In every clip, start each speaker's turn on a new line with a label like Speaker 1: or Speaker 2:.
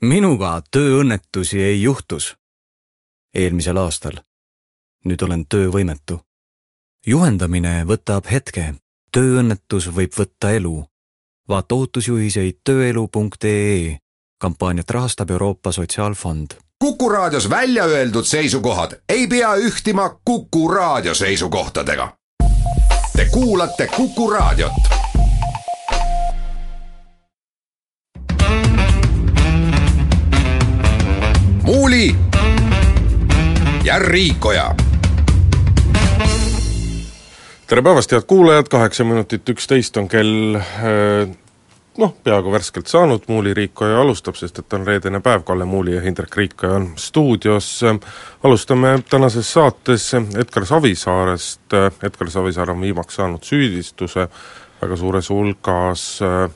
Speaker 1: minuga tööõnnetusi ei juhtus. eelmisel aastal. nüüd olen töövõimetu. juhendamine võtab hetke, tööõnnetus võib võtta elu. vaata ohutusjuhiseid tööelu.ee. kampaaniat rahastab Euroopa Sotsiaalfond.
Speaker 2: kuku raadios välja öeldud seisukohad ei pea ühtima Kuku raadio seisukohtadega. Te kuulate Kuku raadiot Muuli ja Riikoja.
Speaker 3: tere päevast, head kuulajad, kaheksa minutit üksteist on kell äh, noh, peaaegu värskelt saanud, Muuli Riikoja alustab, sest et on reedene päev, Kalle Muuli ja Hindrek Riikoja on stuudios. alustame tänases saates Edgar Savisaarest, Edgar Savisaar on viimaks saanud süüdistuse väga suures hulgas äh,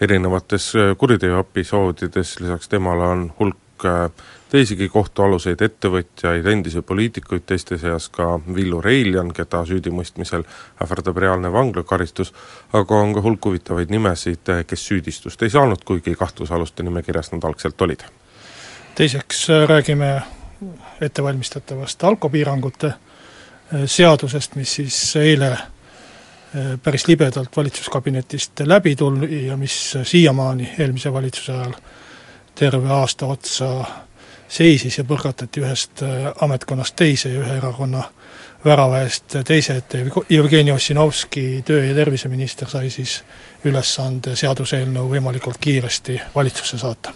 Speaker 3: erinevates kuriteoepisoodides, lisaks temale on hulk äh, teisigi kohtualuseid ettevõtjaid, endisi poliitikuid, teiste seas ka Villu Reiljan, keda süüdimõistmisel ähvardab reaalne vanglakaristus, aga on ka hulk huvitavaid nimesid, kes süüdistust ei saanud, kuigi kahtlusaluste nimekirjas nad algselt olid.
Speaker 4: teiseks äh, räägime ettevalmistatavast alkopiirangute äh, seadusest, mis siis eile äh, päris libedalt valitsuskabinetist läbi tuli ja mis siiamaani, eelmise valitsuse ajal, terve aasta otsa seisis ja põrgatati ühest äh, ametkonnast teise ja ühe erakonna värava eest teise ette, Jevgeni Ossinovski, töö- ja terviseminister, sai siis ülesande seaduseelnõu võimalikult kiiresti valitsusse saata.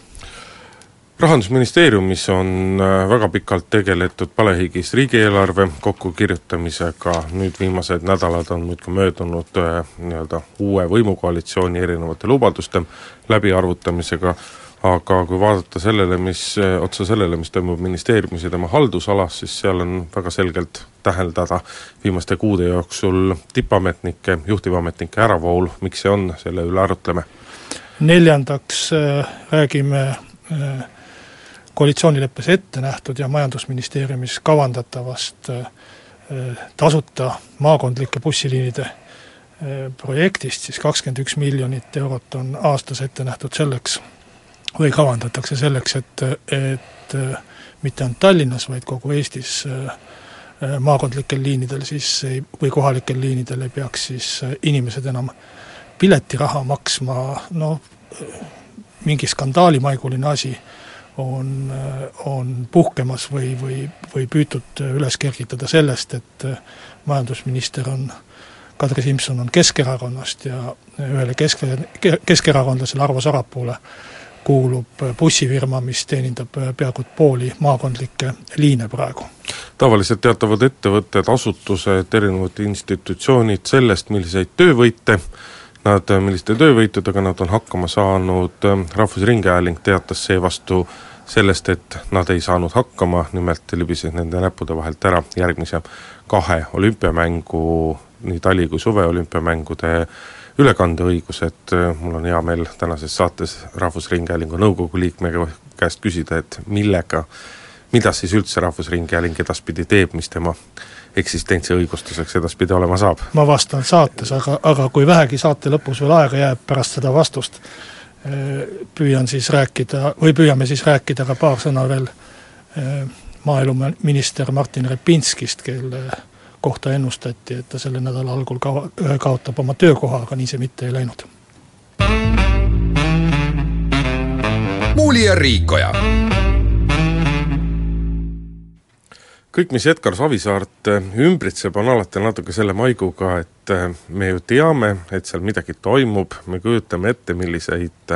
Speaker 3: Rahandusministeeriumis on äh, väga pikalt tegeletud palehigis riigieelarve kokkukirjutamisega, nüüd viimased nädalad on muudkui möödunud äh, nii-öelda uue võimukoalitsiooni erinevate lubaduste läbiarvutamisega, aga kui vaadata sellele, mis, otsa sellele, mis toimub ministeeriumis ja tema haldusalas, siis seal on väga selgelt täheldada viimaste kuude jooksul tippametnike, juhtivametnike äravool, miks see on, selle üle arutleme.
Speaker 4: neljandaks äh, räägime äh, koalitsioonileppes ette nähtud ja Majandusministeeriumis kavandatavast äh, tasuta maakondlike bussiliinide projektist, siis kakskümmend üks miljonit eurot on aastas ette nähtud selleks, või kavandatakse selleks, et, et mitte ainult Tallinnas, vaid kogu Eestis maakondlikel liinidel siis ei, või kohalikel liinidel ei peaks siis inimesed enam piletiraha maksma, noh, mingi skandaalimaiguline asi on, on puhkemas või, või, või püütud üles kergitada sellest, et majandusminister on Kadri Simson on Keskerakonnast ja ühele kesk-, keskerakondlasele Arvo Sarapuule kuulub bussifirma, mis teenindab peaaegu pooli maakondlikke liine praegu.
Speaker 3: tavaliselt teatavad ettevõtted, asutused, erinevad institutsioonid sellest, milliseid töövõite nad, milliste töövõitudega nad on hakkama saanud, Rahvusringhääling teatas seevastu sellest, et nad ei saanud hakkama, nimelt libises nende näppude vahelt ära järgmise kahe olümpiamängu, nii tali- kui suveolümpiamängude ülekandeõigus, et äh, mul on hea meel tänases saates Rahvusringhäälingu nõukogu liikme käest küsida, et millega, mida siis üldse Rahvusringhääling edaspidi teeb, mis tema eksistentsi õigustuseks edaspidi olema saab?
Speaker 4: ma vastan saates, aga, aga kui vähegi saate lõpus veel aega jääb pärast seda vastust, äh, püüan siis rääkida, või püüame siis rääkida ka paar sõna veel äh, maaeluminister Martin Repinskist, kelle kohta ennustati, et ta selle nädala algul kava, kaotab oma töökoha, aga nii see mitte ei läinud.
Speaker 2: muuli ja Riikoja.
Speaker 3: kõik, mis Edgar Savisaart ümbritseb, on alati natuke selle maiguga, et me ju teame, et seal midagi toimub, me kujutame ette, milliseid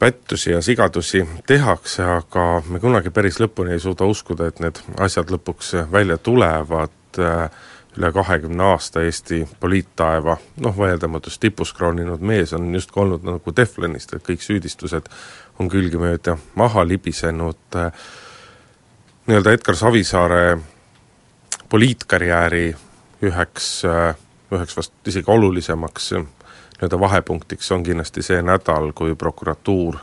Speaker 3: pättusi ja sigadusi tehakse, aga me kunagi päris lõpuni ei suuda uskuda, et need asjad lõpuks välja tulevad, äh, üle kahekümne aasta Eesti poliittaeva noh, vaieldamatust tipus krooninud mees on justkui olnud nagu teflonist, et kõik süüdistused on külgemööda maha libisenud, äh, nii-öelda Edgar Savisaare poliitkarjääri üheks, äh, üheks vast isegi olulisemaks nii-öelda vahepunktiks on kindlasti see nädal, kui prokuratuur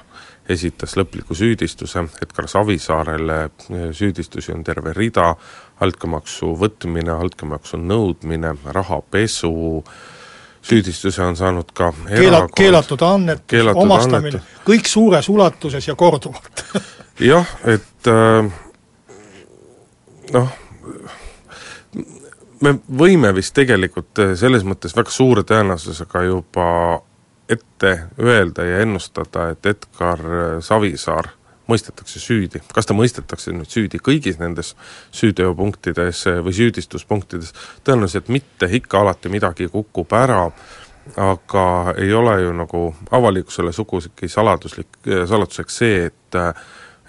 Speaker 3: esitas lõpliku süüdistuse Edgar Savisaarele, süüdistusi on terve rida, altkäemaksu võtmine, altkäemaksu nõudmine, rahapesu, süüdistuse on saanud ka
Speaker 4: Keela-, keelatud annetus, omastamine, kõik suures ulatuses ja korduvalt.
Speaker 3: Jah, et äh, noh, me võime vist tegelikult äh, selles mõttes väga suure tõenäosusega juba ette öelda ja ennustada, et Edgar Savisaar mõistetakse süüdi. kas ta mõistetakse nüüd süüdi kõigis nendes süüteopunktides või süüdistuspunktides, tõenäoliselt mitte, ikka alati midagi kukub ära, aga ei ole ju nagu avalikkusele sugugi saladuslik, saladuseks see, et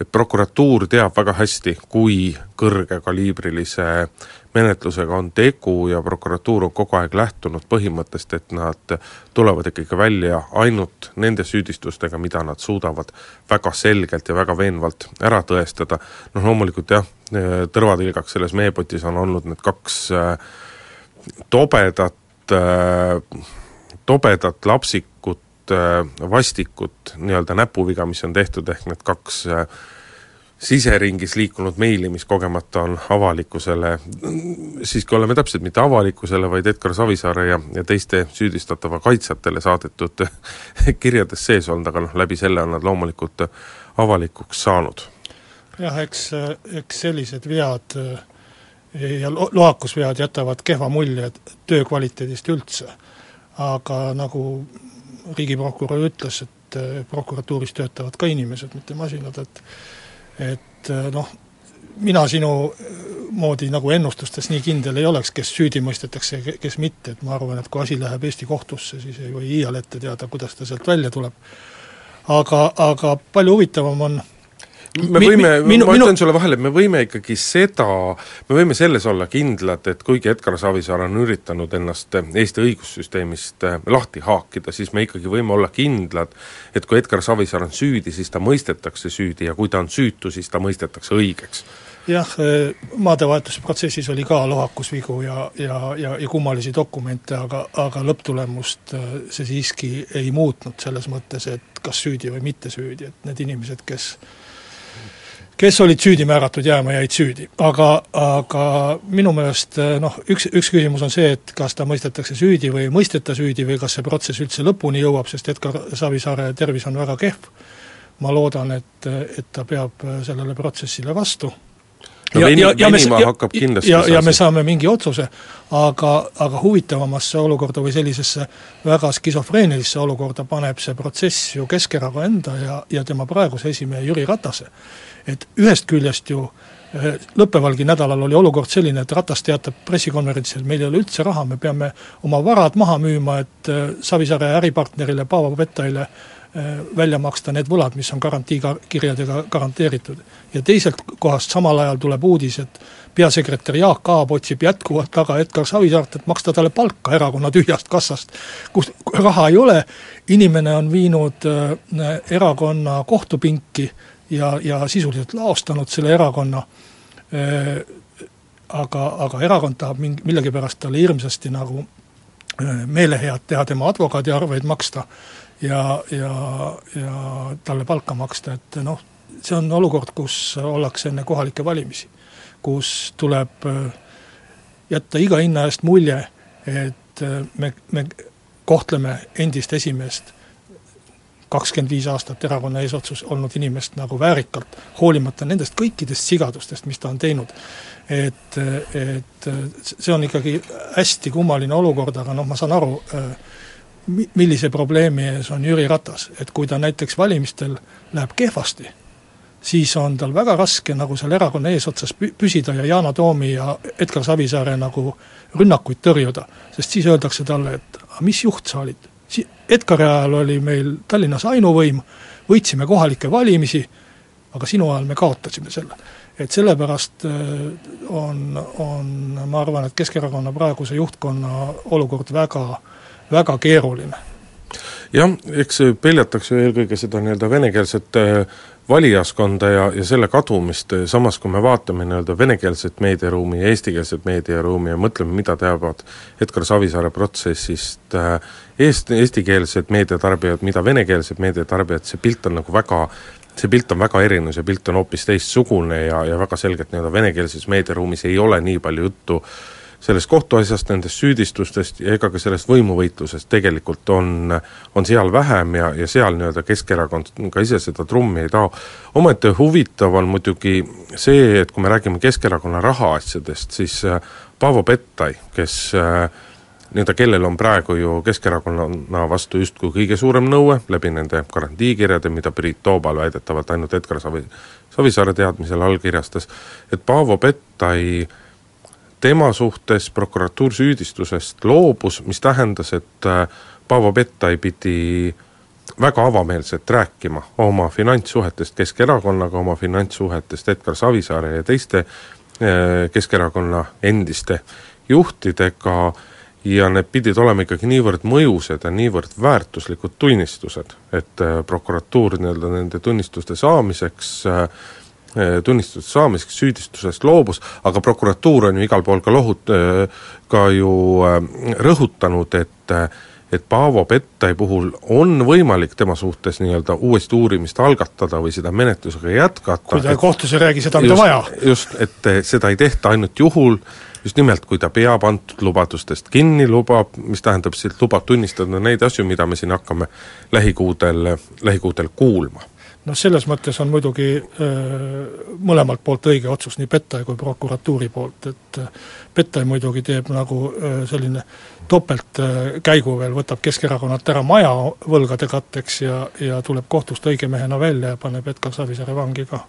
Speaker 3: et prokuratuur teab väga hästi, kui kõrgekaliibrilise menetlusega on tegu ja prokuratuur on kogu aeg lähtunud põhimõttest, et nad tulevad ikkagi välja ainult nende süüdistustega, mida nad suudavad väga selgelt ja väga veenvalt ära tõestada. noh loomulikult jah, tõrvatilgaks selles meepotis on olnud need kaks äh, tobedat, tobedat lapsikut, vastikut nii-öelda näpuviga, mis on tehtud, ehk need kaks äh, siseringis liikunud meili, mis kogemata on avalikkusele, siiski oleme täpsed, mitte avalikkusele, vaid Edgar Savisaare ja, ja teiste süüdistatava kaitsjatele saadetud kirjades sees olnud, aga noh, läbi selle on nad loomulikult avalikuks saanud.
Speaker 4: jah, eks, eks sellised vead eh, ja lo-, loakusvead jätavad kehva mulje töö kvaliteedist üldse. aga nagu riigiprokurör ütles, et eh, prokuratuuris töötavad ka inimesed, mitte masinad, et et noh, mina sinu moodi nagu ennustustes nii kindel ei oleks, kes süüdi mõistetakse ja kes mitte, et ma arvan, et kui asi läheb Eesti kohtusse, siis ei või iial ette teada, kuidas ta sealt välja tuleb. aga, aga palju huvitavam on
Speaker 3: me võime, ma ütlen sulle vahele, et me võime ikkagi seda, me võime selles olla kindlad, et kuigi Edgar Savisaar on üritanud ennast Eesti õigussüsteemist äh, lahti haakida, siis me ikkagi võime olla kindlad, et kui Edgar Savisaar on süüdi, siis ta mõistetakse süüdi ja kui ta on süütu, siis ta mõistetakse õigeks.
Speaker 4: Jah, äh, maadevahetusprotsessis oli ka lohakusvigu ja, ja, ja, ja kummalisi dokumente, aga, aga lõpptulemust äh, see siiski ei muutnud selles mõttes, et kas süüdi või mitte süüdi, et need inimesed, kes kes olid süüdi määratud jääma, jäid süüdi. aga, aga minu meelest noh, üks, üks küsimus on see, et kas ta mõistetakse süüdi või ei mõisteta süüdi või kas see protsess üldse lõpuni jõuab, sest Edgar Savisaare tervis on väga kehv. ma loodan, et, et ta peab sellele protsessile vastu
Speaker 3: no ja, ja, ja venima hakkab kindlasti
Speaker 4: ja, ja me saame mingi otsuse, aga, aga huvitavamasse olukorda või sellisesse väga skisofreenilisse olukorda paneb see protsess ju Keskerakonna enda ja, ja tema praeguse esimehe Jüri Ratase et ühest küljest ju eh, lõppevalgi nädalal oli olukord selline, et Ratas teatab pressikonverentsil, meil ei ole üldse raha, me peame oma varad maha müüma, et eh, Savisaare äripartnerile Paavo Petaile eh, välja maksta need võlad, mis on garantiikirjadega garanteeritud. ja teiselt kohast samal ajal tuleb uudis, et peasekretär Jaak Aab otsib jätkuvalt taga Edgar Savisaart, et maksta talle palka erakonna tühjast kassast, kus raha ei ole, inimene on viinud erakonna kohtupinki ja, ja sisuliselt laostanud selle erakonna, aga, aga erakond tahab mingi, millegipärast talle hirmsasti nagu meelehead teha, tema advokaadi arveid maksta ja, ja, ja talle palka maksta, et noh, see on olukord, kus ollakse enne kohalikke valimisi. kus tuleb jätta iga hinna eest mulje, et me, me kohtleme endist esimeest kakskümmend viis aastat erakonna eesotsas olnud inimest nagu väärikalt, hoolimata nendest kõikidest sigadustest, mis ta on teinud. et, et see on ikkagi hästi kummaline olukord, aga noh, ma saan aru, millise probleemi ees on Jüri Ratas, et kui ta näiteks valimistel läheb kehvasti, siis on tal väga raske nagu seal erakonna eesotsas püsida ja Yana Toomi ja Edgar Savisaare nagu rünnakuid tõrjuda, sest siis öeldakse talle, et mis juht sa olid Edgari ajal oli meil Tallinnas ainuvõim, võitsime kohalikke valimisi, aga sinu ajal me kaotasime selle. et sellepärast äh, on, on, ma arvan, et Keskerakonna praeguse juhtkonna olukord väga, väga keeruline
Speaker 3: jah, eks peljatakse eelkõige seda nii-öelda venekeelset äh, valijaskonda ja, ja selle kadumist, samas kui me vaatame nii-öelda venekeelset meediaruumi ja eestikeelset meediaruumi ja mõtleme, mida teavad Edgar Savisaare protsessist äh, eest-, eestikeelsed meediatarbijad, mida venekeelsed meediatarbijad, see pilt on nagu väga see pilt on väga erinev, see pilt on hoopis teistsugune ja, ja väga selgelt nii-öelda venekeelses meediaruumis ei ole nii palju juttu sellest kohtuasjast, nendest süüdistustest ja ega ka sellest võimuvõitlusest tegelikult on, on seal vähem ja, ja seal nii-öelda Keskerakond ka ise seda trummi ei taha. omaette huvitav on muidugi see, et kui me räägime Keskerakonna rahaasjadest, siis äh, Paavo Pettai, kes äh, nii-öelda kellel on praegu ju Keskerakonna vastu justkui kõige suurem nõue läbi nende garantiikirjade, mida Priit Toobal väidetavalt ainult Edgar Savi, Savisaare teadmisel allkirjastas, et Paavo Pettai tema suhtes prokuratuur süüdistusest loobus, mis tähendas, et äh, Paavo Pettai pidi väga avameelselt rääkima oma finantssuhetest Keskerakonnaga, oma finantssuhetest Edgar Savisaare ja teiste äh, Keskerakonna endiste juhtidega. Ja need pidid olema ikkagi niivõrd mõjusad ja niivõrd väärtuslikud tunnistused, et äh, prokuratuur nii-öelda nende tunnistuste saamiseks äh, äh, tunnistuste saamiseks süüdistusest loobus, aga prokuratuur on ju igal pool ka lohut-, ka ju rõhutanud, et et Paavo Pettai puhul on võimalik tema suhtes nii-öelda uuesti uurimist algatada või seda menetlusega jätkata.
Speaker 4: kui ta kohtus ei räägi seda, mida vaja.
Speaker 3: just, et seda ei tehta ainult juhul, just nimelt, kui ta peab antud lubadustest kinni, lubab, mis tähendab et lubab tunnistada neid asju, mida me siin hakkame lähikuudel, lähikuudel kuulma
Speaker 4: noh, selles mõttes on muidugi äh, mõlemalt poolt õige otsus, nii Pettai kui prokuratuuri poolt, et äh, Pettai muidugi teeb nagu äh, selline topeltkäigu veel, võtab Keskerakonnalt ära maja võlgade katteks ja, ja tuleb kohtust õige mehena välja ja paneb Edgar Savisaare vangi ka.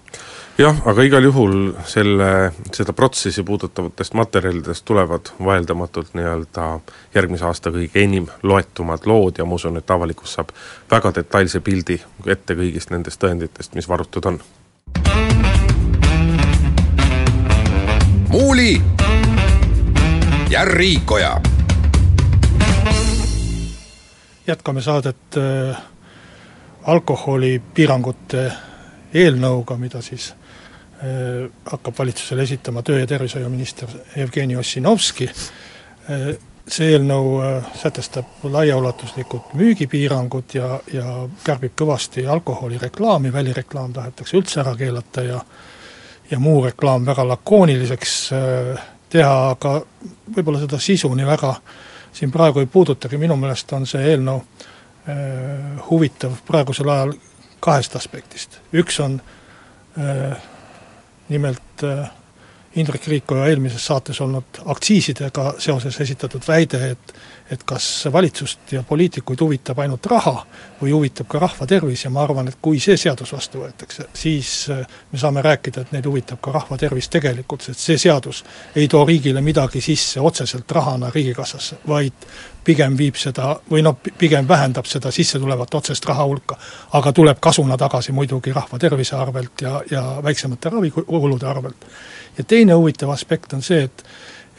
Speaker 3: jah, aga igal juhul selle, seda protsessi puudutavatest materjalidest tulevad vaieldamatult nii-öelda järgmise aasta kõige enim loetumad lood ja ma usun, et avalikkus saab väga detailse pildi ette kõigist nendest tõenditest, mis varutud on.
Speaker 2: muuli ja Riikoja
Speaker 4: jätkame saadet äh, alkoholipiirangute eelnõuga, mida siis äh, hakkab valitsusele esitama töö- ja tervishoiuminister Jevgeni Ossinovski äh,. see eelnõu sätestab laiaulatuslikud müügipiirangud ja, ja kärbib kõvasti alkoholireklaami, välireklaam tahetakse üldse ära keelata ja ja muu reklaam väga lakooniliseks teha, aga võib-olla seda sisu nii väga äh, siin praegu ei puudutagi, minu meelest on see eelnõu äh, huvitav praegusel ajal kahest aspektist, üks on äh, nimelt äh, Indrek Riikoja eelmises saates olnud aktsiisidega seoses esitatud väide, et et kas valitsust ja poliitikuid huvitab ainult raha või huvitab ka rahva tervis ja ma arvan, et kui see seadus vastu võetakse, siis äh, me saame rääkida, et neid huvitab ka rahva tervis tegelikult, sest see seadus ei too riigile midagi sisse otseselt rahana riigikassasse, vaid pigem viib seda, või noh, pigem vähendab seda sissetulevat otsest raha hulka. aga tuleb kasuna tagasi muidugi rahva tervise arvelt ja, ja väiksemate ravikulude arvelt. ja teine huvitav aspekt on see, et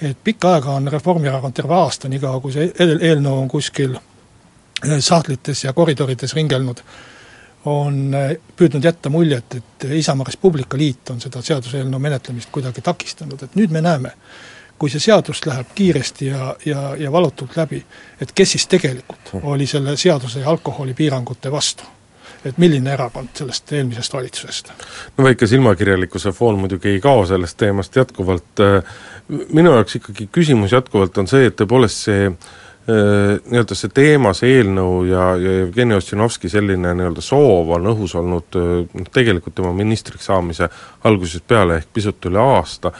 Speaker 4: et pikka aega on Reformierakond terve aasta, niikaua kui see eelnõu on kuskil eh, sahtlites ja koridorides ringelnud, on eh, püüdnud jätta muljet, et Isamaa Res Publica liit on seda seaduseelnõu menetlemist kuidagi takistanud, et nüüd me näeme, kui see seadus läheb kiiresti ja, ja, ja valutult läbi, et kes siis tegelikult oli selle seaduse ja alkoholipiirangute vastu et milline erakond sellest eelmisest valitsusest?
Speaker 3: no väike silmakirjalikkuse foon muidugi ei kao sellest teemast jätkuvalt, äh, minu jaoks ikkagi küsimus jätkuvalt on see, et tõepoolest see äh, nii-öelda see teema, see eelnõu ja, ja Jevgeni Ossinovski selline nii-öelda soov on õhus olnud noh, tegelikult tema ministriks saamise algusest peale ehk pisut üle aasta,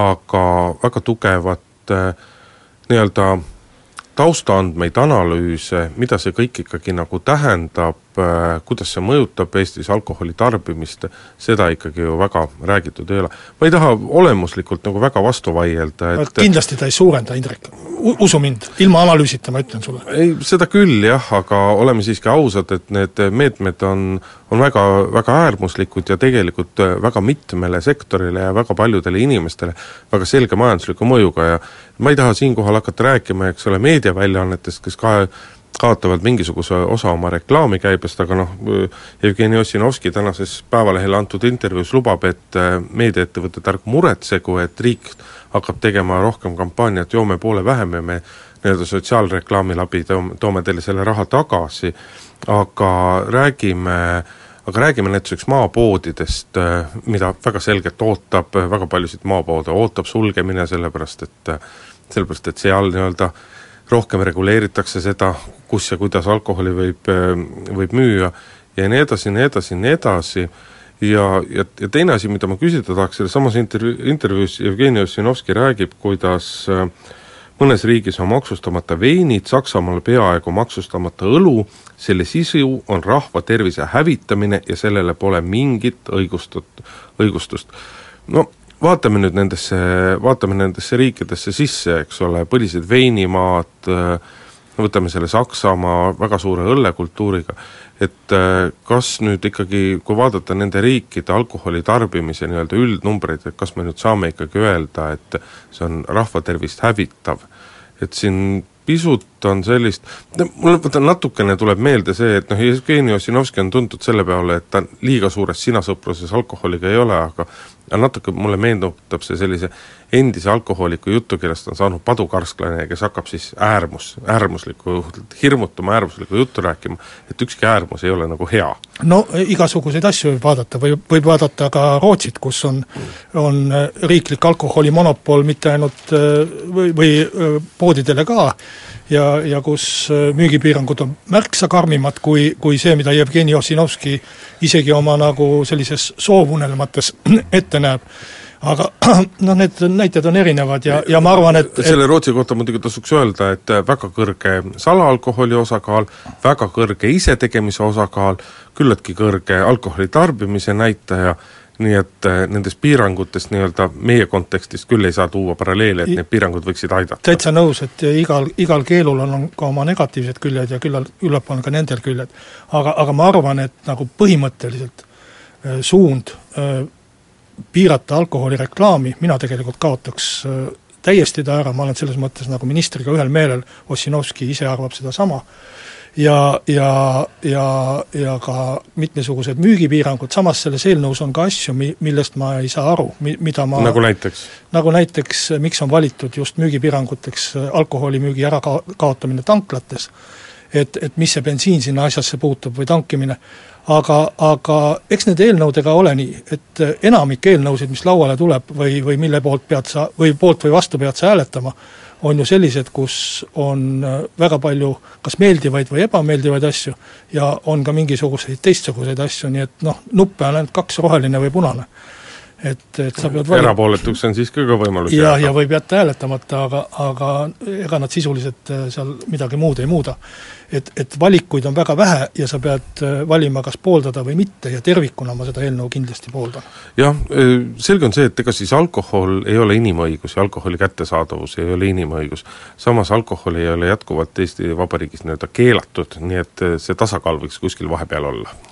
Speaker 3: aga väga tugevat nii-öelda taustaandmeid, analüüse, mida see kõik ikkagi nagu tähendab, äh, kuidas see mõjutab Eestis alkoholi tarbimist, seda ikkagi ju väga räägitud ei ole. ma ei taha olemuslikult nagu väga vastu vaielda,
Speaker 4: et kindlasti ta ei suurenda, Indrek, usu mind, ilma analüüsita ma ütlen sulle.
Speaker 3: ei, seda küll jah, aga oleme siiski ausad, et need meetmed on, on väga, väga äärmuslikud ja tegelikult väga mitmele sektorile ja väga paljudele inimestele väga selge majandusliku mõjuga ja ma ei taha siinkohal hakata rääkima, eks ole, meediaväljaannetest, kes kahe kaotavad mingisuguse osa oma reklaamikäibest, aga noh, Jevgeni Ossinovski tänases Päevalehele antud intervjuus lubab, et äh, meediaettevõtted ärgu muretsegu, et riik hakkab tegema rohkem kampaaniat Joome poole vähem ja me nii-öelda sotsiaalreklaami läbi toome, toome teile selle raha tagasi, aga räägime aga räägime näituseks maapoodidest, äh, mida väga selgelt ootab, väga paljusid maapoode ootab sulgemine, sellepärast et sellepärast et seal nii-öelda rohkem reguleeritakse seda, kus ja kuidas alkoholi võib, võib müüa ja nii edasi, nii edasi, nii edasi, ja, ja, ja teine asi, mida ma küsida tahaks, selles samas intervjuu, intervjuus Jevgeni Ossinovski räägib, kuidas äh, mõnes riigis on maksustamata veinid, Saksamaal peaaegu maksustamata õlu, selle sisu on rahva tervise hävitamine ja sellele pole mingit õigustut-, õigustust. no vaatame nüüd nendesse, vaatame nendesse riikidesse sisse, eks ole, põlised veinimaad, võtame selle Saksamaa väga suure õllekultuuriga, et kas nüüd ikkagi, kui vaadata nende riikide alkoholi tarbimise nii-öelda üldnumbreid, et kas me nüüd saame ikkagi öelda, et see on rahva tervist hävitav? Et siin pisut on sellist, mulle vaata natukene tuleb meelde see, et noh, Jevgeni Ossinovski on tuntud selle peale, et ta liiga suures sinasõpruses alkoholiga ei ole, aga natuke mulle meenutab see sellise endise alkohooliku jutu, kellest on saanud padukarsklane kes hakkab siis äärmus, äärmuslikku, hirmutama äärmuslikku juttu rääkima, et ükski äärmus ei ole nagu hea.
Speaker 4: no igasuguseid asju võib vaadata, võib, võib vaadata ka Rootsit, kus on, on riiklik alkoholimonopol mitte ainult või, või poodidele ka, ja, ja kus äh, müügipiirangud on märksa karmimad kui, kui see, mida Jevgeni Ossinovski isegi oma nagu sellises soovunelmates ette näeb. Aga noh, need näited on erinevad ja, ja ma arvan, et
Speaker 3: selle Rootsi kohta muidugi tasuks öelda, et väga kõrge salaalkoholi osakaal, väga kõrge isetegemise osakaal, küllaltki kõrge alkoholi tarbimise näitaja nii et äh, nendest piirangutest nii-öelda meie kontekstist küll ei saa tuua paralleele, et need piirangud võiksid aidata.
Speaker 4: täitsa nõus, et igal, igal keelul on, ka oma negatiivsed küljed ja küllal, küllap on ka nendel küljed. aga, aga ma arvan, et nagu põhimõtteliselt äh, suund äh, piirata alkoholireklaami, mina tegelikult kaotaks täiesti ta ära, ma olen selles mõttes nagu ministriga ühel meelel, Ossinovski ise arvab sedasama, ja, ja, ja, ja ka mitmesugused müügipiirangud, samas selles eelnõus on ka asju, mi-, millest ma ei saa aru, mi-, mida ma
Speaker 3: nagu näiteks?
Speaker 4: nagu näiteks, miks on valitud just müügipiiranguteks alkoholimüügi äraka-, kaotamine tanklates, et, et mis see bensiin sinna asjasse puutub või tankimine, aga, aga eks nende eelnõudega ole nii, et enamik eelnõusid, mis lauale tuleb või, või mille poolt pead sa, või poolt või vastu pead sa hääletama, on ju sellised, kus on äh, väga palju kas meeldivaid või ebameeldivaid asju ja on ka mingisuguseid teistsuguseid asju, nii et noh, nuppe on ainult kaks, roheline või punane et, et sa pead
Speaker 3: valima. erapooletuks on siiski ka võimalus
Speaker 4: ja, ja võib jätta hääletamata, aga, aga ega nad sisuliselt äh, seal midagi muud ei muuda. et, et valikuid on väga vähe ja sa pead äh, valima, kas pooldada või mitte ja tervikuna ma seda eelnõu kindlasti pooldan.
Speaker 3: jah, äh, selge on see, et ega siis alkohol ei ole inimõigus ja alkoholi kättesaadavus ei ole inimõigus. samas alkohol ei ole jätkuvalt Eesti Vabariigis nii-öelda keelatud, nii et see tasakaal võiks kuskil vahepeal olla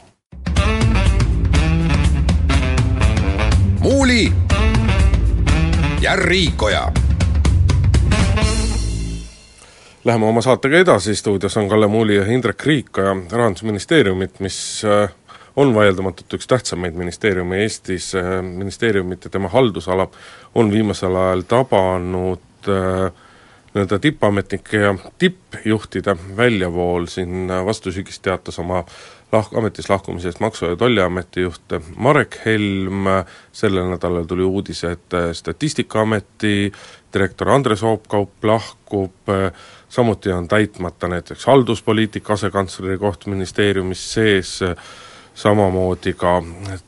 Speaker 2: Muuli ja Riikoja.
Speaker 3: Läheme oma saatega edasi, stuudios on Kalle Muuli ja Indrek Riikoja Rahandusministeeriumit, mis äh, on vaieldamatult üks tähtsamaid ministeeriume Eestis, äh, ministeeriumit ja tema haldusala on viimasel ajal tabanud äh, nii-öelda tippametnike ja tippjuhtide väljavool, siin vastusügis teatas oma lahk-, ametist lahkumisest Maksu- ja Tolliameti juht Marek Helm, sellel nädalal tuli uudis, et Statistikaameti direktor Andres Oopkaup lahkub, samuti on täitmata näiteks halduspoliitika asekantsleri koht ministeeriumis sees, samamoodi ka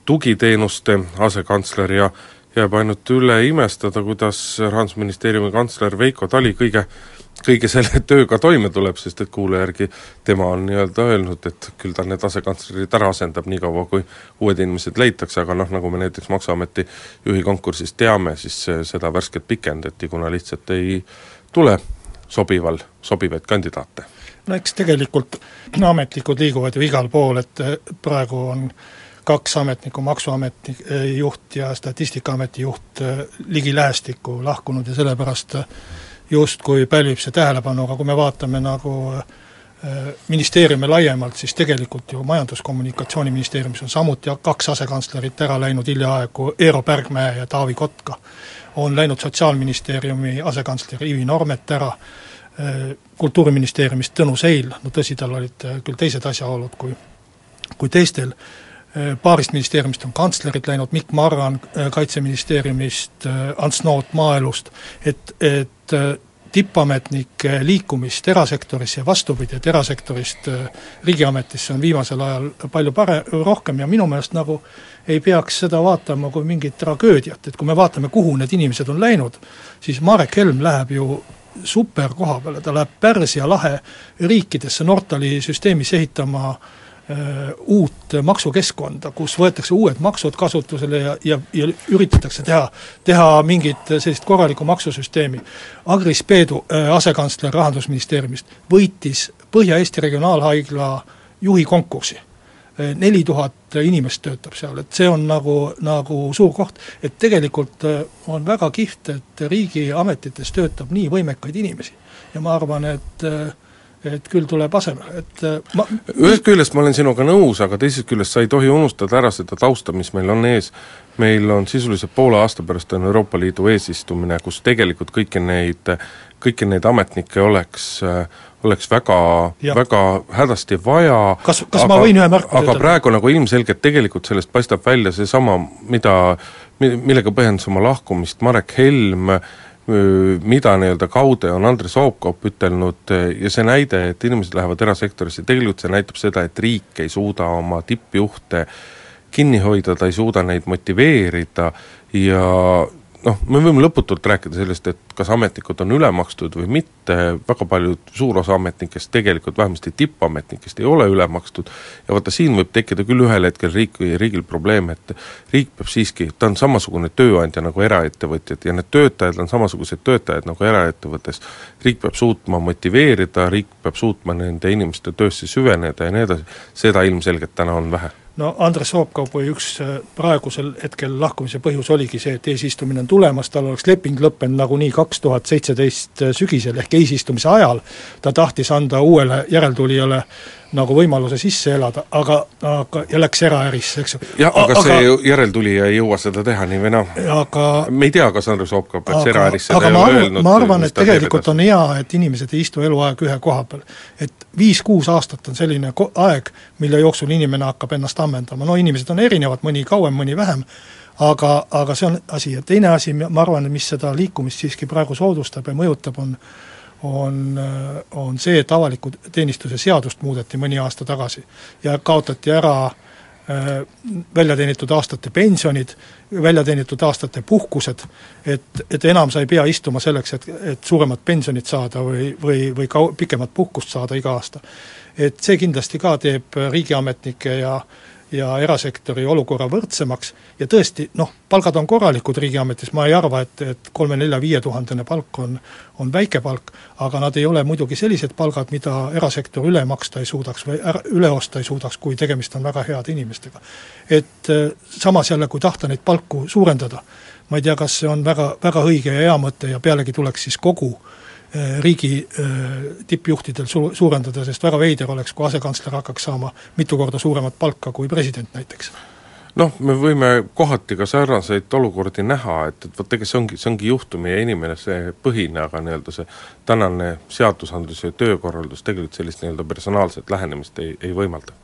Speaker 3: tugiteenuste asekantsler ja jääb ainult üle imestada, kuidas Rahandusministeeriumi kantsler Veiko Tali kõige kõige selle tööga toime tuleb, sest et kuulaja järgi tema on nii-öelda öelnud, et küll ta need asekantslerid ära asendab niikaua, kui uued inimesed leitakse, aga noh, nagu me näiteks Maksuameti juhi konkursist teame, siis seda värsket pikendati, kuna lihtsalt ei tule sobival, sobivaid kandidaate.
Speaker 4: no eks tegelikult ametnikud liiguvad ju igal pool, et praegu on kaks ametnikku, Maksuameti juht ja Statistikaameti juht ligi lähestikku lahkunud ja sellepärast justkui pälvib see tähelepanu, aga kui me vaatame nagu äh, ministeeriume laiemalt, siis tegelikult ju Majandus-Kommunikatsiooniministeeriumis on samuti kaks asekantslerit ära läinud hiljaaegu, Eero Pärgmäe ja Taavi Kotka. on läinud Sotsiaalministeeriumi asekantsler Ivi Normet ära, äh, Kultuuriministeeriumist Tõnu Seil, no tõsi, tal olid äh, küll teised asjaolud kui, kui teistel, paarist ministeeriumist on kantslerid läinud, Mikk Marran Kaitseministeeriumist, Ants Noot Maaelust, et, et tippametnike liikumist erasektorisse ja vastupidi, et erasektorist riigiametisse on viimasel ajal palju pare-, rohkem ja minu meelest nagu ei peaks seda vaatama kui mingit tragöödiat, et kui me vaatame, kuhu need inimesed on läinud, siis Marek Helm läheb ju super koha peale, ta läheb Pärsia lahe riikidesse Nortali süsteemis ehitama Äh, uut maksukeskkonda, kus võetakse uued maksud kasutusele ja, ja, ja üritatakse teha, teha mingit sellist korralikku maksusüsteemi. Agris Peedu, äh, asekantsler Rahandusministeeriumist, võitis Põhja-Eesti Regionaalhaigla juhi konkursi. Äh, neli tuhat inimest töötab seal, et see on nagu, nagu suur koht, et tegelikult on väga kihvt, et riigiametites töötab nii võimekaid inimesi. ja ma arvan, et äh, et küll tuleb asemele, et äh, ma
Speaker 3: ühest küljest ma olen sinuga nõus, aga teisest küljest sa ei tohi unustada ära seda tausta, mis meil on ees. meil on sisuliselt poole aasta pärast on Euroopa Liidu eesistumine, kus tegelikult kõiki neid, kõiki neid ametnikke oleks oleks väga, väga hädasti vaja
Speaker 4: kas, kas aga, ma võin ühe märkuse
Speaker 3: aga ütelda? praegu nagu ilmselgelt tegelikult sellest paistab välja seesama, mida, millega põhjendas oma lahkumist Marek Helm äh,, mida nii-öelda kaude on Andres Oopkop ütelnud ja see näide, et inimesed lähevad erasektorisse, tegelikult see näitab seda, et riik ei suuda oma tippjuhte kinni hoida, ta ei suuda neid motiveerida ja noh, me võime lõputult rääkida sellest, et kas ametnikud on üle makstud või mitte, väga paljud, suur osa ametnikest tegelikult, vähemasti tippametnikest, ei ole üle makstud. Ja vaata, siin võib tekkida küll ühel hetkel riik, riigil probleem, et riik peab siiski, ta on samasugune tööandja nagu eraettevõtjad ja need töötajad on samasugused töötajad nagu eraettevõttes, riik peab suutma motiveerida, riik peab suutma nende inimeste töösse süveneda ja nii edasi, seda ilmselgelt täna on vähe
Speaker 4: no Andres Soopkaupu üks äh, praegusel hetkel lahkumise põhjus oligi see, et eesistumine on tulemas, tal oleks leping lõppenud nagunii kaks tuhat seitseteist äh, sügisel ehk eesistumise ajal, ta tahtis anda uuele järeltulijale nagu võimaluse sisse elada, aga, aga ja läks eraärisse, eks ju.
Speaker 3: jah, aga see aga, järeltulija ei jõua seda teha nii või naa.
Speaker 4: aga
Speaker 3: me ei tea, kas Andres Opkap läks eraärisse,
Speaker 4: ei ole öelnud ma arvan, et tegelikult on hea, et inimesed ei istu eluaeg ühe koha peal. et viis-kuus aastat on selline ko-, aeg, mille jooksul inimene hakkab ennast ammendama, no inimesed on erinevad, mõni kauem, mõni vähem, aga, aga see on asi ja teine asi, ma arvan, mis seda liikumist siiski praegu soodustab ja mõjutab, on on, on see, et avaliku teenistuse seadust muudeti mõni aasta tagasi ja kaotati ära äh, väljateenitud aastate pensionid, väljateenitud aastate puhkused, et, et enam sa ei pea istuma selleks, et, et suuremat pensionit saada või, või, või kau-, pikemat puhkust saada iga aasta. et see kindlasti ka teeb riigiametnike ja äh, ja erasektori olukorra võrdsemaks ja tõesti, noh, palgad on korralikud riigiametis, ma ei arva, et, et kolme-nelja-viie tuhandene palk on, on väike palk, aga nad ei ole muidugi sellised palgad, mida erasektor üle maksta ei suudaks või ära, üle osta ei suudaks, kui tegemist on väga heade inimestega. et äh, samas jälle, kui tahta neid palku suurendada, ma ei tea, kas see on väga, väga õige ja hea mõte ja pealegi tuleks siis kogu Äh, riigi äh, tippjuhtidel su-, suurendada, sest väga veider oleks, kui asekantsler hakkaks saama mitu korda suuremat palka kui president näiteks
Speaker 3: noh, me võime kohati ka sarnaseid olukordi näha, et, et vot ega see ongi, see ongi juhtumi ja inimese põhine, aga nii-öelda see tänane seadusandlus ja töökorraldus tegelikult sellist nii-öelda personaalset lähenemist ei, ei võimalda.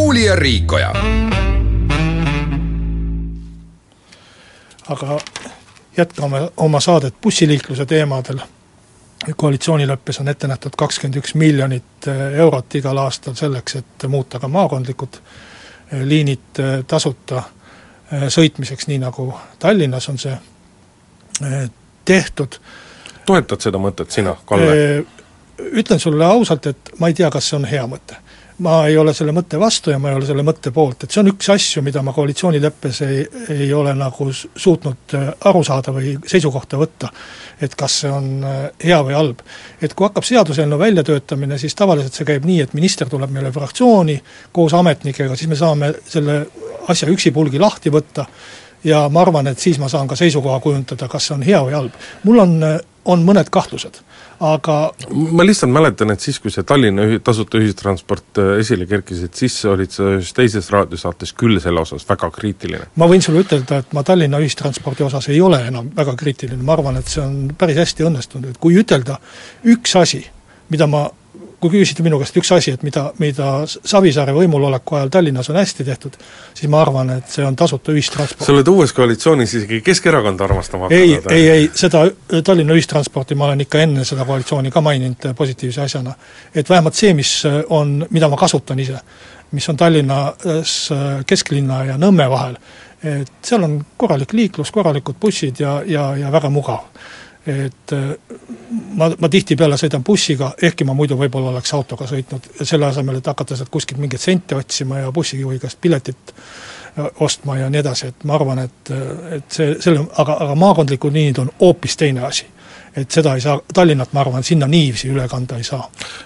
Speaker 2: muuli ja Riikoja.
Speaker 4: aga jätkame oma saadet bussiliikluse teemadel. koalitsioonileppes on ette nähtud kakskümmend üks miljonit eh, eurot igal aastal selleks, et muuta ka maakondlikud eh, liinid eh, tasuta sõitmiseks, nii nagu Tallinnas on see tehtud.
Speaker 3: toetad seda mõtet sina, Kalle?
Speaker 4: Ütlen sulle ausalt, et ma ei tea, kas see on hea mõte ma ei ole selle mõtte vastu ja ma ei ole selle mõtte poolt, et see on üks asju, mida ma koalitsioonileppes ei, ei ole nagu suutnud äh, aru saada või seisukohta võtta. et kas see on äh, hea või halb. et kui hakkab seaduseelnõu väljatöötamine, siis tavaliselt see käib nii, et minister tuleb meile fraktsiooni koos ametnikega, siis me saame selle asja üksipulgi lahti võtta ja ma arvan, et siis ma saan ka seisukoha kujundada, kas see on hea või halb. mul on, äh, on mõned kahtlused aga
Speaker 3: ma lihtsalt mäletan, et siis, kui see Tallinna ühi-, tasuta ühistransport äh, esile kerkis, et siis olid sa ühes teises raadiosaates küll selle osas väga kriitiline.
Speaker 4: ma võin sulle ütelda, et ma Tallinna ühistranspordi osas ei ole enam väga kriitiline, ma arvan, et see on päris hästi õnnestunud, et kui ütelda üks asi, mida ma kui küsite minu käest üks asi, et mida, mida Savisaare võimuloleku ajal Tallinnas on hästi tehtud, siis ma arvan, et see on tasuta ühistransport.
Speaker 3: sa oled uues koalitsioonis isegi Keskerakonda armastama
Speaker 4: ei, ei, ei, seda Tallinna ühistransporti ma olen ikka enne seda koalitsiooni ka maininud positiivse asjana. et vähemalt see, mis on, mida ma kasutan ise, mis on Tallinnas kesklinna ja Nõmme vahel, et seal on korralik liiklus, korralikud bussid ja, ja, ja väga mugav. Et ma, ma tihtipeale sõidan bussiga, ehkki ma muidu võib-olla oleks autoga sõitnud, selle asemel, et hakata sealt kuskilt mingeid sente otsima ja bussijuhi käest piletit ostma ja nii edasi, et ma arvan, et, et see, selle, aga, aga maakondlikud liinid on hoopis teine asi et seda ei saa, Tallinnat ma arvan, sinna niiviisi üle kanda ei saa.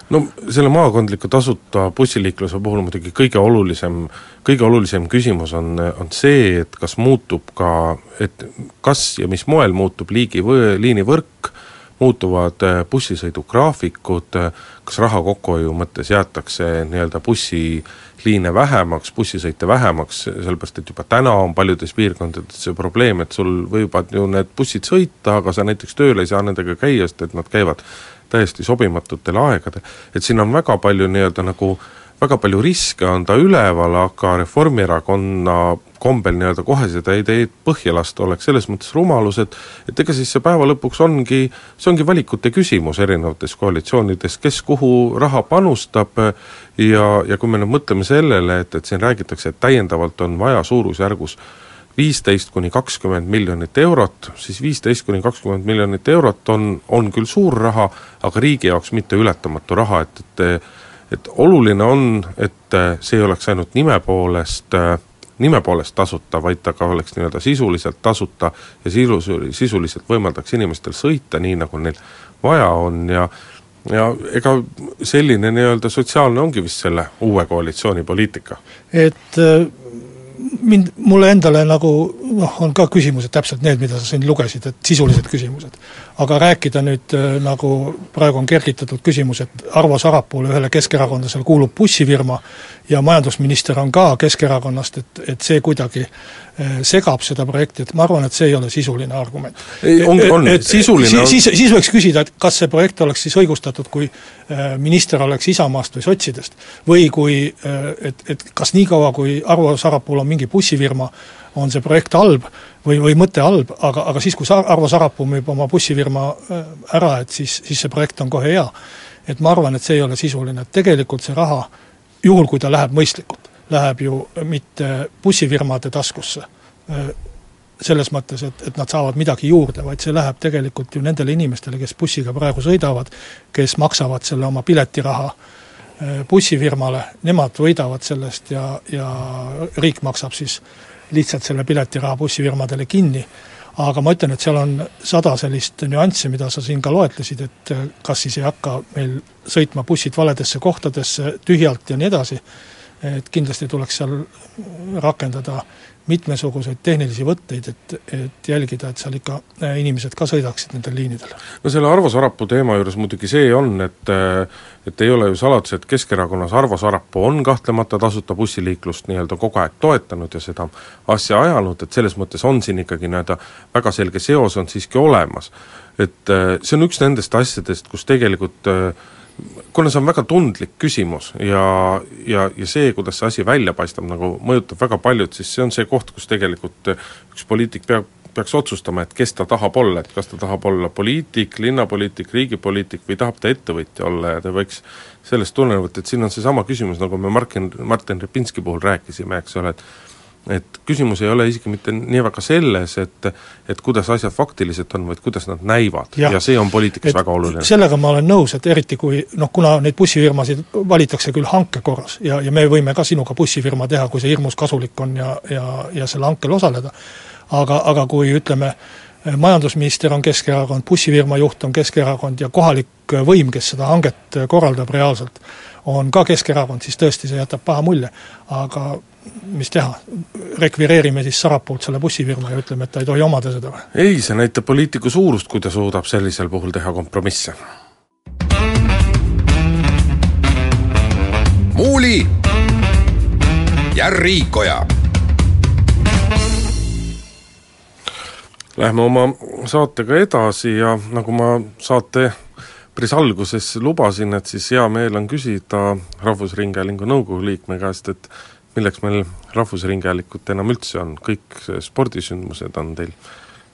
Speaker 3: no selle maakondliku tasuta bussiliikluse puhul muidugi kõige olulisem, kõige olulisem küsimus on, on see, et kas muutub ka, et kas ja mis moel muutub liigi või liinivõrk, muutuvad äh, bussisõidugraafikud, kas raha kokkuhoiu mõttes jäetakse nii-öelda bussiliine vähemaks, bussisõite vähemaks, sellepärast et juba täna on paljudes piirkondades see probleem, et sul võivad ju need bussid sõita, aga sa näiteks tööl ei saa nendega käia, sest et nad käivad täiesti sobimatutel aegadel. et siin on väga palju nii-öelda nagu väga palju riske on ta üleval, aga Reformierakonna kombel nii-öelda kohe seda ideed põhja lasta oleks selles mõttes rumalus, et et ega siis see päeva lõpuks ongi, see ongi valikute küsimus erinevates koalitsioonides, kes kuhu raha panustab. Ja, ja kui me nüüd mõtleme sellele, et, et siin räägitakse, et täiendavalt on vaja suurusjärgus viisteist kuni kakskümmend miljonit eurot, siis viisteist kuni kakskümmend miljonit eurot on, on küll suur raha, aga riigi jaoks mitte ületamatu raha, et, et et oluline on, et see ei oleks ainult nime poolest äh, nime poolest tasuta, vaid ta ka oleks nii-öelda sisuliselt tasuta ja sisus, sisuliselt võimaldaks inimestel sõita nii, nagu neil vaja on ja ja ega selline nii-öelda sotsiaalne ongi vist selle uue koalitsiooni poliitika?
Speaker 4: et äh, mind, mulle endale nagu noh, on ka küsimused täpselt need, mida sa siin lugesid, et sisulised küsimused. Aga rääkida nüüd äh, nagu praegu on kergitatud küsimus, et Arvo Sarapuule, ühele keskerakondlasele kuulub bussifirma ja majandusminister on ka Keskerakonnast, et, et see kuidagi äh, segab seda projekti, et ma arvan, et see ei ole sisuline argument.
Speaker 3: on, on, sisuline
Speaker 4: si, on siis, siis võiks küsida, et kas see projekt oleks siis õigustatud, kui äh, minister oleks Isamaast või sotsidest, või kui et, et kas niikaua, kui Arvo Sarapuul on mingi bussifirma, on see projekt halb või, või mõte halb, aga, aga siis, kui Sa-, Arvo Sarapuu müüb oma bussifirma äh, ära, et siis, siis see projekt on kohe hea. et ma arvan, et see ei ole sisuline, et tegelikult see raha, juhul kui ta läheb mõistlikult, läheb ju mitte bussifirmade taskusse, äh, selles mõttes, et, et nad saavad midagi juurde, vaid see läheb tegelikult ju nendele inimestele, kes bussiga praegu sõidavad, kes maksavad selle oma piletiraha äh, bussifirmale, nemad võidavad sellest ja, ja riik maksab siis lihtsalt selle piletiraha bussifirmadele kinni, aga ma ütlen, et seal on sada sellist nüanssi, mida sa siin ka loetlesid, et kas siis ei hakka meil sõitma bussid valedesse kohtadesse tühjalt ja nii edasi, et kindlasti tuleks seal rakendada mitmesuguseid tehnilisi võtteid, et, et jälgida, et seal ikka äh, inimesed ka sõidaksid nendel liinidel.
Speaker 3: no selle Arvo Sarapuu teema juures muidugi see on, et äh, et ei ole ju saladus, et Keskerakonnas Arvo Sarapuu on kahtlemata tasuta bussiliiklust nii-öelda kogu aeg toetanud ja seda asja ajanud, et selles mõttes on siin ikkagi nii-öelda väga selge seos on siiski olemas. et äh, see on üks nendest asjadest, kus tegelikult äh, kuna see on väga tundlik küsimus ja, ja, ja see, kuidas see asi välja paistab, nagu mõjutab väga paljud, siis see on see koht, kus tegelikult üks poliitik peab, peaks otsustama, et kes ta tahab olla, et kas ta tahab olla poliitik, linnapoliitik, riigipoliitik või tahab ta ettevõtja olla ja ta võiks sellest tulenevalt, et siin on seesama küsimus, nagu me Martin, Martin Repinski puhul rääkisime, eks ole, et et küsimus ei ole isegi mitte nii väga selles, et et kuidas asjad faktiliselt on, vaid kuidas nad näivad ja, ja see on poliitikas väga oluline.
Speaker 4: sellega ma olen nõus, et eriti kui noh, kuna neid bussifirmasid valitakse küll hanke korras ja, ja me võime ka sinuga bussifirma teha, kui see hirmus kasulik on ja, ja, ja selle hankel osaleda, aga, aga kui ütleme, majandusminister on Keskerakond, bussifirma juht on Keskerakond ja kohalik võim, kes seda hanget korraldab reaalselt, on ka Keskerakond, siis tõesti see jätab paha mulje. aga mis teha, rekvireerime siis Sarapuult selle bussifirma ja ütleme, et ta ei tohi omada seda või?
Speaker 3: ei, see näitab poliitiku suurust, kui ta suudab sellisel puhul teha kompromisse.
Speaker 2: muuli ja Riikoja.
Speaker 3: Lähme oma saatega edasi ja nagu ma saate päris alguses lubasin, et siis hea meel on küsida Rahvusringhäälingu nõukogu liikme käest, et milleks meil Rahvusringhäälingut enam üldse on, kõik spordisündmused on teil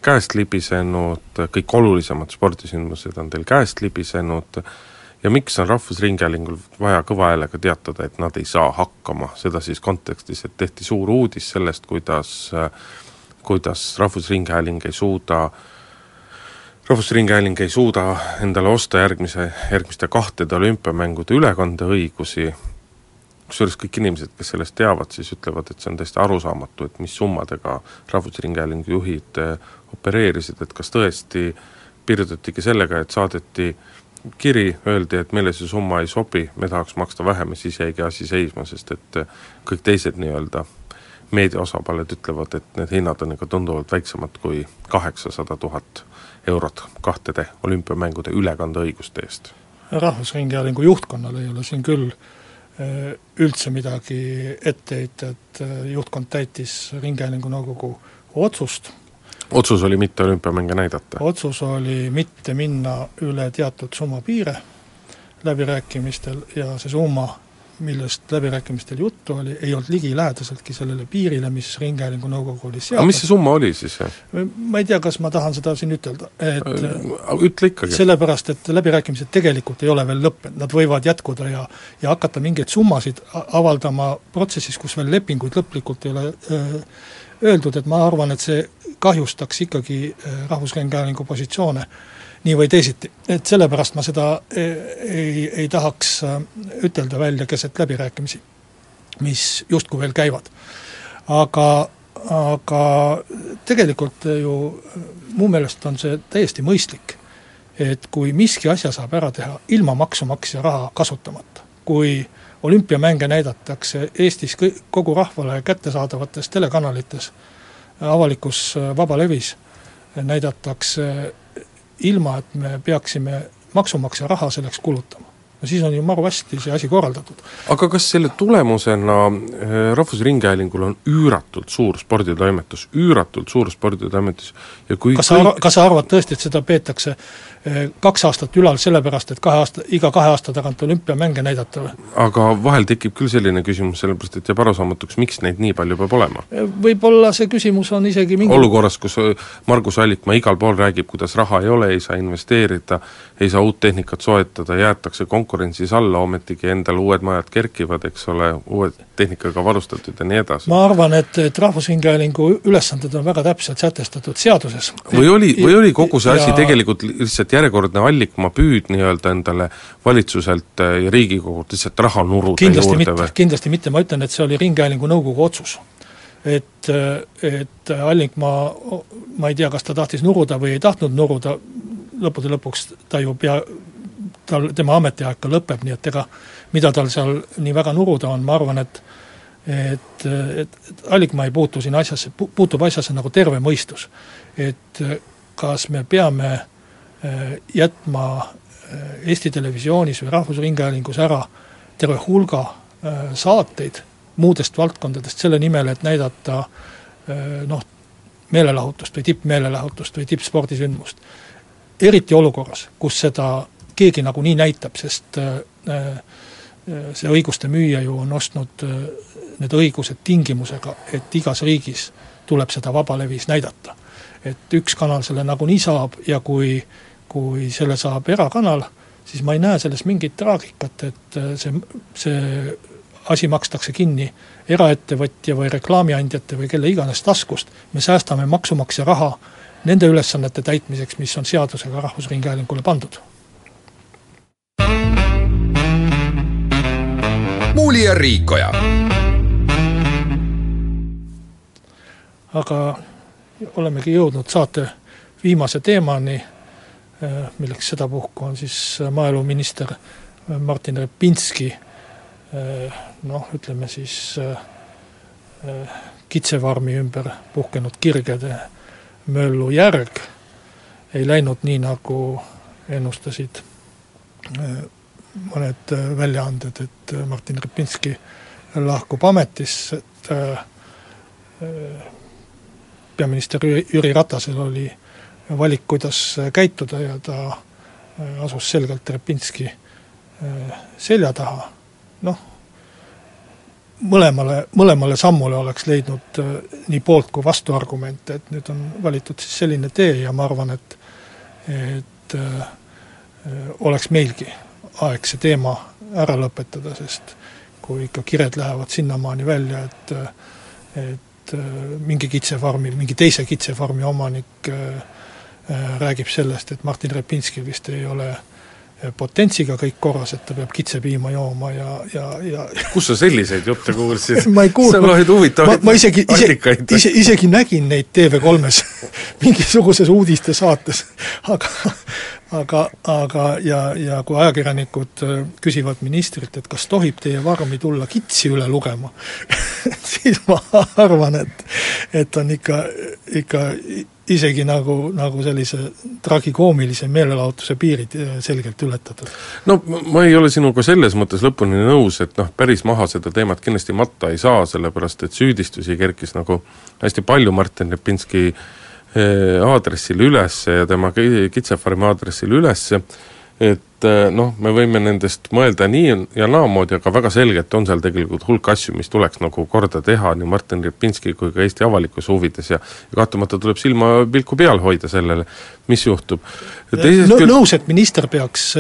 Speaker 3: käest libisenud, kõik olulisemad spordisündmused on teil käest libisenud. Ja miks on Rahvusringhäälingul vaja kõva häälega teatada, et nad ei saa hakkama, seda siis kontekstis, et tehti suur uudis sellest, kuidas kuidas Rahvusringhääling ei suuda rahvusringhääling ei suuda endale osta järgmise, järgmiste kahtede olümpiamängude ülekandeõigusi, kusjuures kõik inimesed, kes sellest teavad, siis ütlevad, et see on täiesti arusaamatu, et mis summadega Rahvusringhäälingu juhid eh, opereerisid, et kas tõesti piirdutigi sellega, et saadeti kiri, öeldi, et meile see summa ei sobi, me tahaks maksta vähem ja siis jäigi asi seisma, sest et eh, kõik teised nii-öelda meedia osapooled ütlevad, et need hinnad on ikka tunduvalt väiksemad kui kaheksasada tuhat eurot kahtede olümpiamängude ülekandeõiguste eest.
Speaker 4: rahvusringhäälingu juhtkonnal ei ole siin küll eh, üldse midagi ette heita, et eh, juhtkond täitis Ringhäälingu nõukogu otsust.
Speaker 3: otsus oli mitte olümpiamänge näidata?
Speaker 4: otsus oli mitte minna üle teatud summa piire läbirääkimistel ja see summa millest läbirääkimistel juttu oli, ei olnud ligilähedaseltki sellele piirile, mis Ringhäälingu nõukogu oli seadnud.
Speaker 3: aga mis see summa oli siis?
Speaker 4: ma ei tea, kas ma tahan seda siin ütelda, et
Speaker 3: äh, ütle ikkagi.
Speaker 4: sellepärast, et läbirääkimised tegelikult ei ole veel lõppenud, nad võivad jätkuda ja ja hakata mingeid summasid avaldama protsessis, kus veel lepinguid lõplikult ei ole öö, öeldud, et ma arvan, et see kahjustaks ikkagi Rahvusringhäälingu positsioone nii või teisiti. et sellepärast ma seda ei, ei, ei tahaks äh, ütelda välja keset läbirääkimisi, mis justkui veel käivad. aga, aga tegelikult ju mu meelest on see täiesti mõistlik, et kui miski asja saab ära teha ilma maksumaksja raha kasutamata, kui olümpiamänge näidatakse Eestis kõik, kogu rahvale kättesaadavates telekanalites, avalikus äh, vabalevis, näidatakse ilma, et me peaksime maksumaksja raha selleks kulutama. no siis on ju maru hästi see asi korraldatud.
Speaker 3: aga kas selle tulemusena eh, Rahvusringhäälingul on üüratult suur sporditoimetus, üüratult suur sporditoimetus ja kui
Speaker 4: kas sa kõik... arva-, kas sa arvad tõesti, et seda peetakse kaks aastat ülal sellepärast, et kahe aasta, iga kahe aasta tagant olümpiamänge näidata või?
Speaker 3: aga vahel tekib küll selline küsimus, sellepärast et jääb arusaamatuks, miks neid nii palju peab olema?
Speaker 4: Eh, võib-olla see küsimus on isegi mingi
Speaker 3: olukorras, kus Margus Allikmaa igal pool räägib, kuidas raha ei ole, ei saa investeerida, ei saa uut tehnikat soetada, jäetakse konkurentsis alla, ometigi endal uued majad kerkivad, eks ole, uue tehnikaga varustatud ja nii edasi.
Speaker 4: ma arvan, et, et Rahvusringhäälingu ülesanded on väga täpselt sätestatud seaduses.
Speaker 3: või oli, või oli kogu see asi ja... tegelikult lihtsalt järjekordne Allikmaa püüd nii-öelda endale valitsuselt ja Riigikogult lihtsalt raha nuruda
Speaker 4: kindlasti juurde mitte, kindlasti mitte, ma ütlen, et see oli Ringhäälingu nõukogu otsus. Et, et Allikmaa, ma ei tea, kas ta tahtis nuruda või ei tahtnud nuruda, lõppude lõpuks ta ju pea, tal, tema ametiaeg ka lõpeb, nii et ega mida tal seal nii väga nuruda on, ma arvan, et et, et, et Allikmaa ei puutu siin asjasse, puutub asjasse nagu terve mõistus. et kas me peame eh, jätma eh, Eesti Televisioonis või Rahvusringhäälingus ära terve hulga eh, saateid muudest valdkondadest selle nimel, et näidata noh, meelelahutust või tippmeelelahutust või tippspordisündmust eriti olukorras, kus seda keegi nagunii näitab, sest äh, äh, see õiguste müüja ju on ostnud äh, need õigused tingimusega, et igas riigis tuleb seda vabalevis näidata. et üks kanal selle nagunii saab ja kui, kui selle saab erakanal, siis ma ei näe selles mingit traagikat, et see, see asi makstakse kinni eraettevõtja või reklaamiandjate või kelle iganes taskust, me säästame maksumaksja raha nende ülesannete täitmiseks, mis on seadusega Rahvusringhäälingule pandud.
Speaker 2: muuli ja Riikoja.
Speaker 4: aga olemegi jõudnud saate viimase teemani, milleks sedapuhku on siis maaeluminister Martin Repinski. Eh, noh, ütleme siis eh, kitsefarmi ümber puhkenud kirgede möllu järg ei läinud nii, nagu ennustasid mõned väljaanded, et Martin Repinski lahkub ametisse, et peaminister Jüri Ratasel oli valik, kuidas käituda ja ta asus selgelt Repinski selja taha, noh, mõlemale, mõlemale sammule oleks leidnud nii poolt- kui vastuargumente, et nüüd on valitud siis selline tee ja ma arvan, et et oleks meilgi aeg see teema ära lõpetada, sest kui ikka kired lähevad sinnamaani välja, et et mingi kitsefarmi, mingi teise kitsefarmi omanik räägib sellest, et Martin Repinskil vist ei ole potentsiga kõik korras, et ta peab kitsepiima jooma ja, ja, ja
Speaker 3: kus sa selliseid jutte kuulsid?
Speaker 4: ma ei kuulnud.
Speaker 3: huvitavaid
Speaker 4: ma, ma isegi, ise, ise, isegi nägin neid TV3-s mingisuguses uudistesaates, aga aga, aga ja, ja kui ajakirjanikud äh, küsivad ministrilt, et kas tohib teie vormi tulla kitsi üle lugema siis ma arvan, et et on ikka, ikka isegi nagu, nagu sellise tragikoomilise meelelahutuse piirid äh, selgelt ületatud.
Speaker 3: no ma ei ole sinuga selles mõttes lõpuni nõus, et noh, päris maha seda teemat kindlasti matta ei saa, sellepärast et süüdistusi kerkis nagu hästi palju Martin Repinski äh, aadressile üles ja tema kitsefarmi aadressile üles, et eh, noh, me võime nendest mõelda nii ja naamoodi, aga väga selgelt on seal tegelikult hulk asju, mis tuleks nagu korda teha nii Martin Repinski kui ka Eesti avalikkuse huvides ja ja kahtlemata tuleb silmapilku peal hoida sellele, mis juhtub.
Speaker 4: Nõus, et minister peaks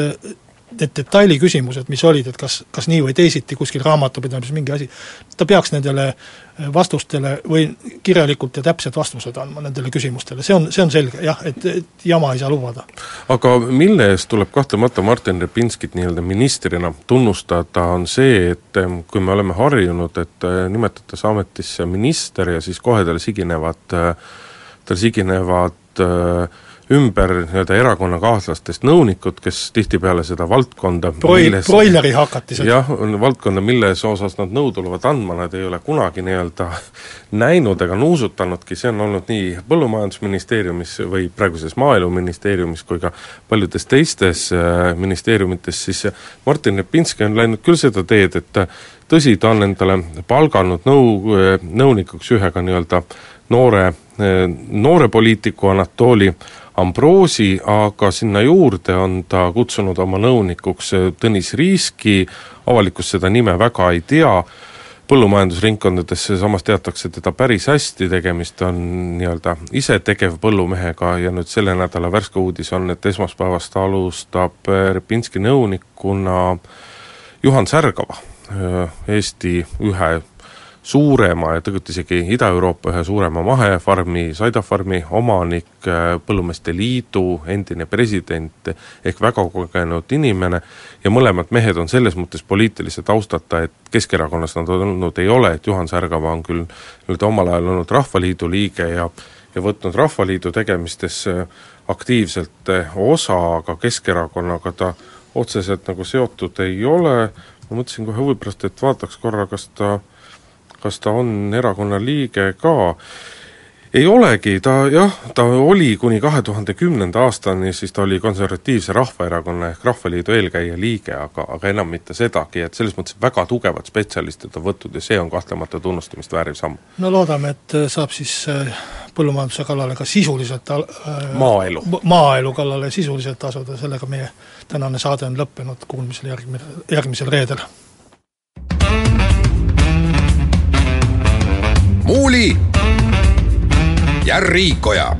Speaker 4: need detaili küsimused, mis olid, et kas, kas nii või teisiti kuskil raamatupidamises mingi asi, ta peaks nendele äh, vastustele või kirjalikult ja täpsed vastused andma nendele küsimustele, see on, see on selge jah, et, et jama ei saa lubada.
Speaker 3: aga mille eest tuleb kahtlemata Martin Repinskit nii-öelda ministrina tunnustada, on see, et ähm, kui me oleme harjunud, et äh, nimetatakse ametisse minister ja siis kohe tal siginevad, tal siginevad äh, ümber nii-öelda erakonnakaaslastest nõunikud, kes tihtipeale seda valdkonda
Speaker 4: Broi-, broileri hakatised.
Speaker 3: jah, on valdkonda, milles osas nad nõu tulevad andma, nad ei ole kunagi nii-öelda näinud ega nuusutanudki, see on olnud nii Põllumajandusministeeriumis või praeguses Maaeluministeeriumis kui ka paljudes teistes äh, ministeeriumites, siis Martin Repinski on läinud küll seda teed, et tõsi, ta on endale palganud nõu, nõunikuks ühe ka nii-öelda noore, noore poliitiku Anatoli Ambrosi, aga sinna juurde on ta kutsunud oma nõunikuks Tõnis Riiski, avalikkus seda nime väga ei tea, põllumajandusringkondades samas teatakse teda päris hästi, tegemist on nii-öelda isetegev põllumehega ja nüüd selle nädala värske uudis on, et esmaspäevast alustab Repinski nõunikuna Juhan Särgava, Eesti ühe suurema ja tegelikult isegi Ida-Euroopa ühe suurema mahefarmi, Saida farmi omanik, äh, Põllumeeste Liidu endine president ehk väga kogenud inimene. Ja mõlemad mehed on selles mõttes poliitilise taustata, et Keskerakonnas nad olnud ei ole, et Juhan Särgava on küll nii-öelda omal ajal olnud Rahvaliidu liige ja ja võtnud Rahvaliidu tegemistesse aktiivselt äh, osa, aga Keskerakonnaga ta otseselt nagu seotud ei ole, ma mõtlesin kohe huvi pärast, et vaataks korra, kas ta kas ta on erakonna liige ka, ei olegi, ta jah, ta oli kuni kahe tuhande kümnenda aastani, siis ta oli Konservatiivse Rahvaerakonna ehk Rahvaliidu eelkäija liige, aga, aga enam mitte sedagi, et selles mõttes väga tugevad spetsialistid on võtnud ja see on kahtlemata tunnustamist vääriv samm.
Speaker 4: no loodame, et äh, saab siis äh, põllumajanduse kallale ka sisuliselt
Speaker 3: äh, maaelu.
Speaker 4: maaelu kallale sisuliselt asuda, sellega meie tänane saade on lõppenud, kuulmisel järgmine, järgmisel reedel
Speaker 2: Muuli ja Riikoja